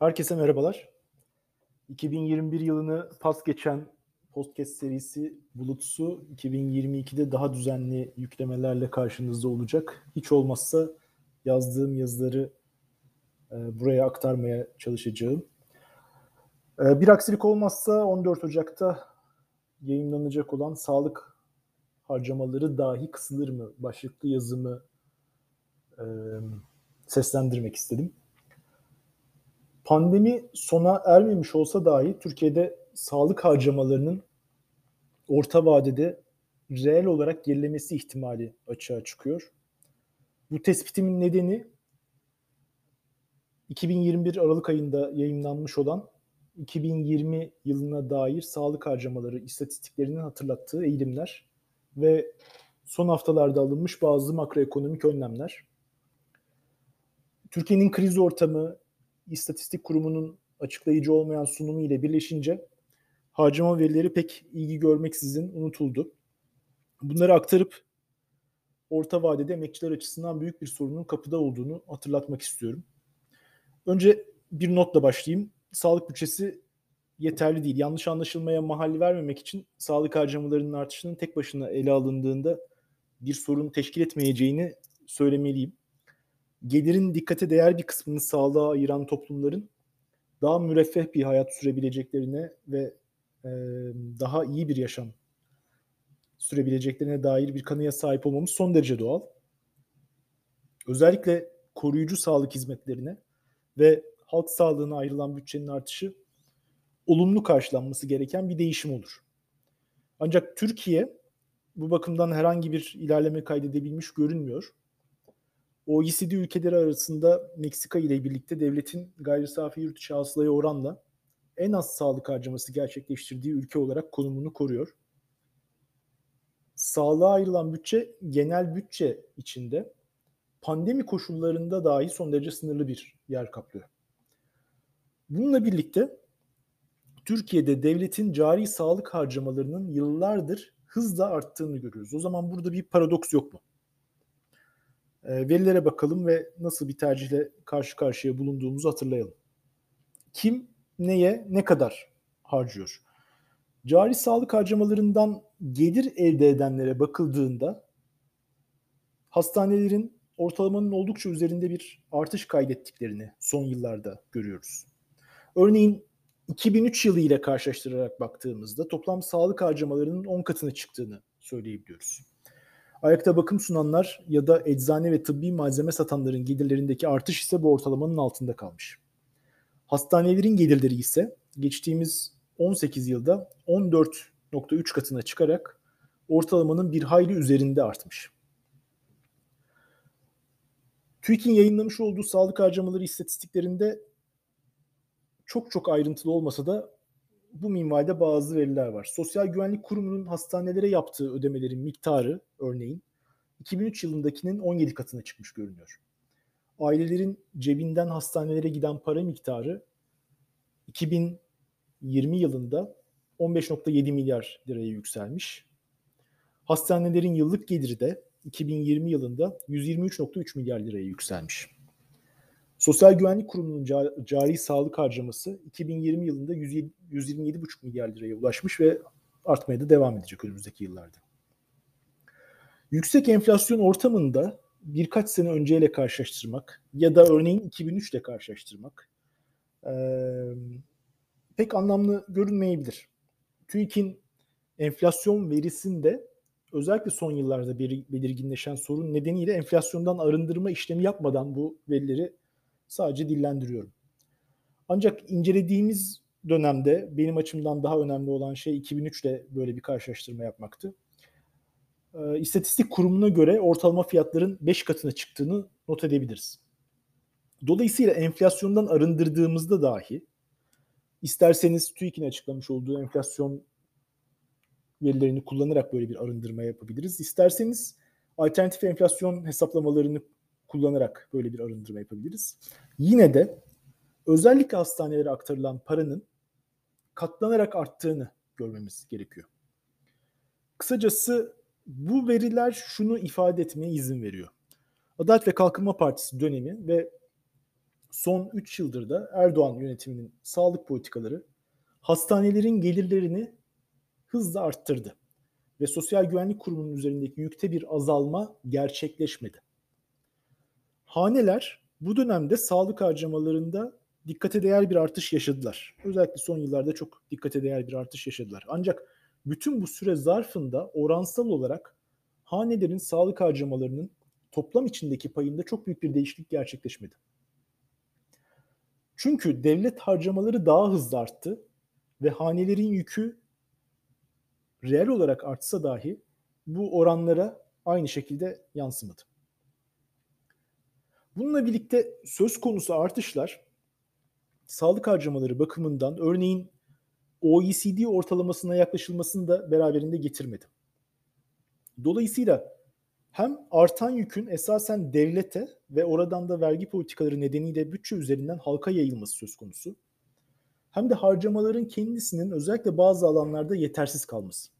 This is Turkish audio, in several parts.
Herkese merhabalar. 2021 yılını pas geçen podcast serisi Bulutsu 2022'de daha düzenli yüklemelerle karşınızda olacak. Hiç olmazsa yazdığım yazıları e, buraya aktarmaya çalışacağım. E, bir aksilik olmazsa 14 Ocak'ta yayınlanacak olan sağlık harcamaları dahi kısılır mı başlıklı yazımı e, seslendirmek istedim. Pandemi sona ermemiş olsa dahi Türkiye'de sağlık harcamalarının orta vadede reel olarak gerilemesi ihtimali açığa çıkıyor. Bu tespitimin nedeni 2021 Aralık ayında yayınlanmış olan 2020 yılına dair sağlık harcamaları istatistiklerinin hatırlattığı eğilimler ve son haftalarda alınmış bazı makroekonomik önlemler. Türkiye'nin kriz ortamı, İstatistik Kurumu'nun açıklayıcı olmayan sunumu ile birleşince harcama verileri pek ilgi görmeksizin unutuldu. Bunları aktarıp orta vadede emekçiler açısından büyük bir sorunun kapıda olduğunu hatırlatmak istiyorum. Önce bir notla başlayayım. Sağlık bütçesi yeterli değil. Yanlış anlaşılmaya mahal vermemek için sağlık harcamalarının artışının tek başına ele alındığında bir sorun teşkil etmeyeceğini söylemeliyim gelirin dikkate değer bir kısmını sağlığa ayıran toplumların daha müreffeh bir hayat sürebileceklerine ve e, daha iyi bir yaşam sürebileceklerine dair bir kanıya sahip olmamız son derece doğal. Özellikle koruyucu sağlık hizmetlerine ve halk sağlığına ayrılan bütçenin artışı olumlu karşılanması gereken bir değişim olur. Ancak Türkiye bu bakımdan herhangi bir ilerleme kaydedebilmiş görünmüyor. OECD ülkeleri arasında Meksika ile birlikte devletin gayri safi yurt içi hasılaya oranla en az sağlık harcaması gerçekleştirdiği ülke olarak konumunu koruyor. Sağlığa ayrılan bütçe genel bütçe içinde pandemi koşullarında dahi son derece sınırlı bir yer kaplıyor. Bununla birlikte Türkiye'de devletin cari sağlık harcamalarının yıllardır hızla arttığını görüyoruz. O zaman burada bir paradoks yok mu? Ee, verilere bakalım ve nasıl bir tercihle karşı karşıya bulunduğumuzu hatırlayalım. Kim neye ne kadar harcıyor? Cari sağlık harcamalarından gelir elde edenlere bakıldığında hastanelerin ortalamanın oldukça üzerinde bir artış kaydettiklerini son yıllarda görüyoruz. Örneğin 2003 yılı ile karşılaştırarak baktığımızda toplam sağlık harcamalarının 10 katına çıktığını söyleyebiliyoruz. Ayakta bakım sunanlar ya da eczane ve tıbbi malzeme satanların gelirlerindeki artış ise bu ortalamanın altında kalmış. Hastanelerin gelirleri ise geçtiğimiz 18 yılda 14.3 katına çıkarak ortalamanın bir hayli üzerinde artmış. TÜİK'in yayınlamış olduğu sağlık harcamaları istatistiklerinde çok çok ayrıntılı olmasa da bu minvalde bazı veriler var. Sosyal Güvenlik Kurumu'nun hastanelere yaptığı ödemelerin miktarı örneğin 2003 yılındakinin 17 katına çıkmış görünüyor. Ailelerin cebinden hastanelere giden para miktarı 2020 yılında 15.7 milyar liraya yükselmiş. Hastanelerin yıllık geliri de 2020 yılında 123.3 milyar liraya yükselmiş. Sosyal Güvenlik Kurumu'nun cari sağlık harcaması 2020 yılında 127,5 milyar liraya ulaşmış ve artmaya da devam edecek önümüzdeki yıllarda. Yüksek enflasyon ortamında birkaç sene önceyle karşılaştırmak ya da örneğin 2003 ile karşılaştırmak pek anlamlı görünmeyebilir. TÜİK'in enflasyon verisinde özellikle son yıllarda belirginleşen sorun nedeniyle enflasyondan arındırma işlemi yapmadan bu verileri Sadece dillendiriyorum. Ancak incelediğimiz dönemde benim açımdan daha önemli olan şey 2003 ile böyle bir karşılaştırma yapmaktı. E, İstatistik kurumuna göre ortalama fiyatların 5 katına çıktığını not edebiliriz. Dolayısıyla enflasyondan arındırdığımızda dahi isterseniz TÜİK'in açıklamış olduğu enflasyon verilerini kullanarak böyle bir arındırma yapabiliriz. İsterseniz alternatif enflasyon hesaplamalarını kullanarak böyle bir arındırma yapabiliriz. Yine de özellikle hastanelere aktarılan paranın katlanarak arttığını görmemiz gerekiyor. Kısacası bu veriler şunu ifade etmeye izin veriyor. Adalet ve Kalkınma Partisi dönemi ve son 3 yıldır da Erdoğan yönetiminin sağlık politikaları hastanelerin gelirlerini hızla arttırdı ve Sosyal Güvenlik Kurumu'nun üzerindeki yükte bir azalma gerçekleşmedi. Haneler bu dönemde sağlık harcamalarında dikkate değer bir artış yaşadılar. Özellikle son yıllarda çok dikkate değer bir artış yaşadılar. Ancak bütün bu süre zarfında oransal olarak hanelerin sağlık harcamalarının toplam içindeki payında çok büyük bir değişiklik gerçekleşmedi. Çünkü devlet harcamaları daha hızlı arttı ve hanelerin yükü reel olarak artsa dahi bu oranlara aynı şekilde yansımadı. Bununla birlikte söz konusu artışlar sağlık harcamaları bakımından örneğin OECD ortalamasına yaklaşılmasını da beraberinde getirmedi. Dolayısıyla hem artan yükün esasen devlete ve oradan da vergi politikaları nedeniyle bütçe üzerinden halka yayılması söz konusu. Hem de harcamaların kendisinin özellikle bazı alanlarda yetersiz kalması.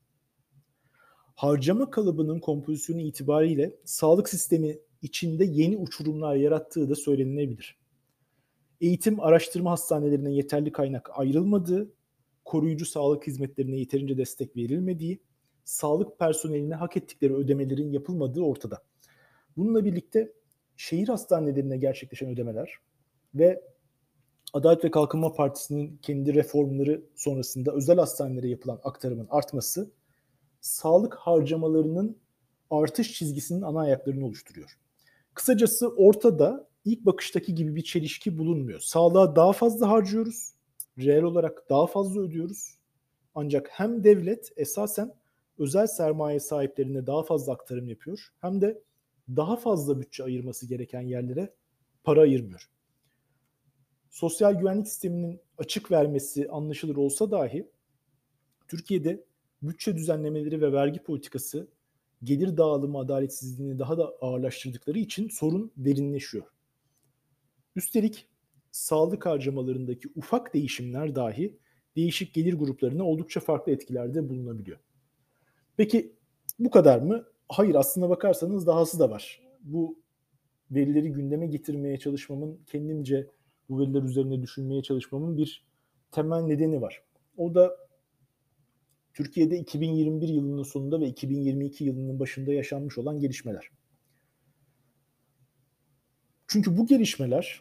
Harcama kalıbının kompozisyonu itibariyle sağlık sistemi içinde yeni uçurumlar yarattığı da söylenilebilir. Eğitim araştırma hastanelerine yeterli kaynak ayrılmadığı, koruyucu sağlık hizmetlerine yeterince destek verilmediği, sağlık personeline hak ettikleri ödemelerin yapılmadığı ortada. Bununla birlikte şehir hastanelerine gerçekleşen ödemeler ve Adalet ve Kalkınma Partisi'nin kendi reformları sonrasında özel hastanelere yapılan aktarımın artması sağlık harcamalarının artış çizgisinin ana ayaklarını oluşturuyor. Kısacası ortada ilk bakıştaki gibi bir çelişki bulunmuyor. Sağlığa daha fazla harcıyoruz, reel olarak daha fazla ödüyoruz. Ancak hem devlet esasen özel sermaye sahiplerine daha fazla aktarım yapıyor hem de daha fazla bütçe ayırması gereken yerlere para ayırmıyor. Sosyal güvenlik sisteminin açık vermesi anlaşılır olsa dahi Türkiye'de bütçe düzenlemeleri ve vergi politikası gelir dağılımı adaletsizliğini daha da ağırlaştırdıkları için sorun derinleşiyor. Üstelik sağlık harcamalarındaki ufak değişimler dahi değişik gelir gruplarına oldukça farklı etkilerde bulunabiliyor. Peki bu kadar mı? Hayır aslına bakarsanız dahası da var. Bu verileri gündeme getirmeye çalışmamın kendimce bu veriler üzerine düşünmeye çalışmamın bir temel nedeni var. O da Türkiye'de 2021 yılının sonunda ve 2022 yılının başında yaşanmış olan gelişmeler. Çünkü bu gelişmeler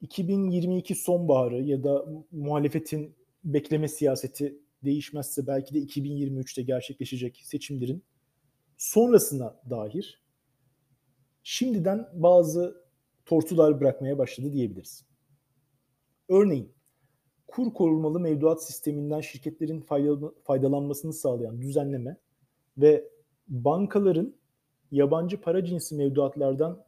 2022 sonbaharı ya da muhalefetin bekleme siyaseti değişmezse belki de 2023'te gerçekleşecek seçimlerin sonrasına dair şimdiden bazı tortular bırakmaya başladı diyebiliriz. Örneğin kur korumalı mevduat sisteminden şirketlerin faydalanmasını sağlayan düzenleme ve bankaların yabancı para cinsi mevduatlardan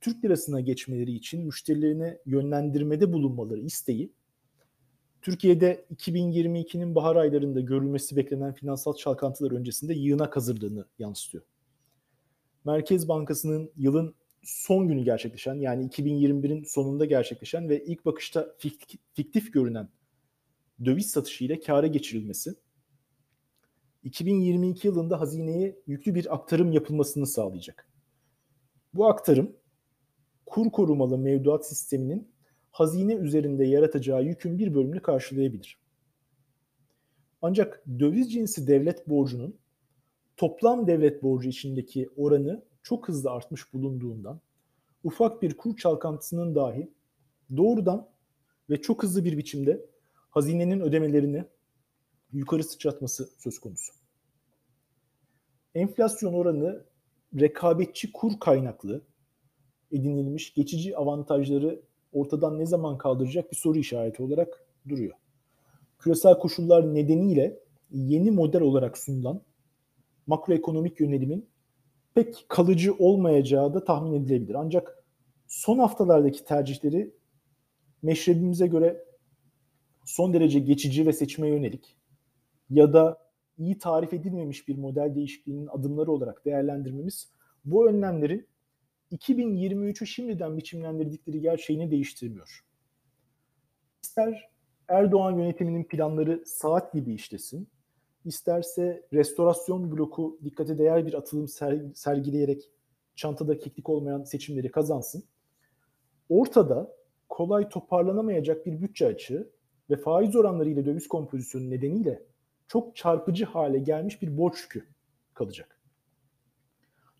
Türk lirasına geçmeleri için müşterilerine yönlendirmede bulunmaları isteği Türkiye'de 2022'nin bahar aylarında görülmesi beklenen finansal çalkantılar öncesinde yığına hazırlığını yansıtıyor. Merkez Bankası'nın yılın son günü gerçekleşen yani 2021'in sonunda gerçekleşen ve ilk bakışta fiktif görünen döviz satışı ile kâra geçirilmesi 2022 yılında hazineye yüklü bir aktarım yapılmasını sağlayacak. Bu aktarım kur korumalı mevduat sisteminin hazine üzerinde yaratacağı yükün bir bölümünü karşılayabilir. Ancak döviz cinsi devlet borcunun toplam devlet borcu içindeki oranı çok hızlı artmış bulunduğundan ufak bir kur çalkantısının dahi doğrudan ve çok hızlı bir biçimde hazinenin ödemelerini yukarı sıçratması söz konusu. Enflasyon oranı rekabetçi kur kaynaklı edinilmiş geçici avantajları ortadan ne zaman kaldıracak bir soru işareti olarak duruyor. Küresel koşullar nedeniyle yeni model olarak sunulan makroekonomik yönelimin pek kalıcı olmayacağı da tahmin edilebilir. Ancak son haftalardaki tercihleri meşrebimize göre son derece geçici ve seçime yönelik ya da iyi tarif edilmemiş bir model değişikliğinin adımları olarak değerlendirmemiz bu önlemlerin 2023'ü şimdiden biçimlendirdikleri gerçeğini değiştirmiyor. İster Erdoğan yönetiminin planları saat gibi işlesin, isterse restorasyon bloku dikkate değer bir atılım sergileyerek çantada keklik olmayan seçimleri kazansın. Ortada kolay toparlanamayacak bir bütçe açığı ve faiz oranları ile döviz kompozisyonu nedeniyle çok çarpıcı hale gelmiş bir borç yükü kalacak.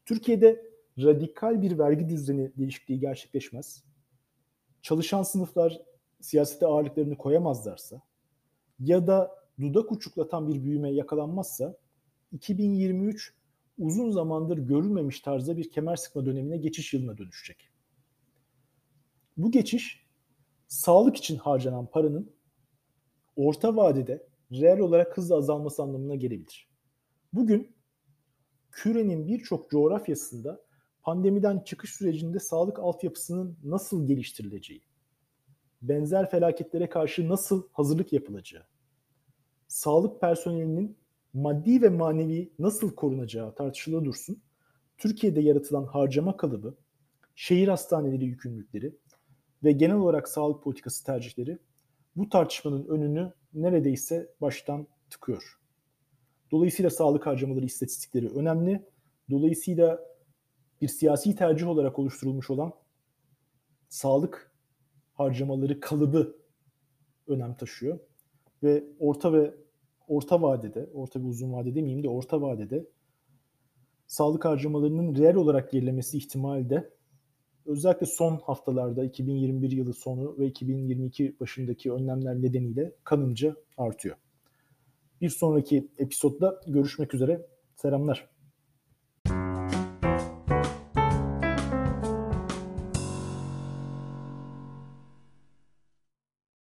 Türkiye'de radikal bir vergi düzeni değişikliği gerçekleşmez. Çalışan sınıflar siyasete ağırlıklarını koyamazlarsa ya da dudak uçuklatan bir büyüme yakalanmazsa 2023 uzun zamandır görülmemiş tarzda bir kemer sıkma dönemine geçiş yılına dönüşecek. Bu geçiş sağlık için harcanan paranın orta vadede reel olarak hızla azalması anlamına gelebilir. Bugün kürenin birçok coğrafyasında pandemiden çıkış sürecinde sağlık altyapısının nasıl geliştirileceği, benzer felaketlere karşı nasıl hazırlık yapılacağı, sağlık personelinin maddi ve manevi nasıl korunacağı tartışılır dursun. Türkiye'de yaratılan harcama kalıbı, şehir hastaneleri yükümlülükleri ve genel olarak sağlık politikası tercihleri bu tartışmanın önünü neredeyse baştan tıkıyor. Dolayısıyla sağlık harcamaları istatistikleri önemli. Dolayısıyla bir siyasi tercih olarak oluşturulmuş olan sağlık harcamaları kalıbı önem taşıyor ve orta ve orta vadede, orta ve uzun vadede demeyeyim de orta vadede sağlık harcamalarının reel olarak gerilemesi ihtimali de özellikle son haftalarda 2021 yılı sonu ve 2022 başındaki önlemler nedeniyle kanımca artıyor. Bir sonraki episodda görüşmek üzere. Selamlar.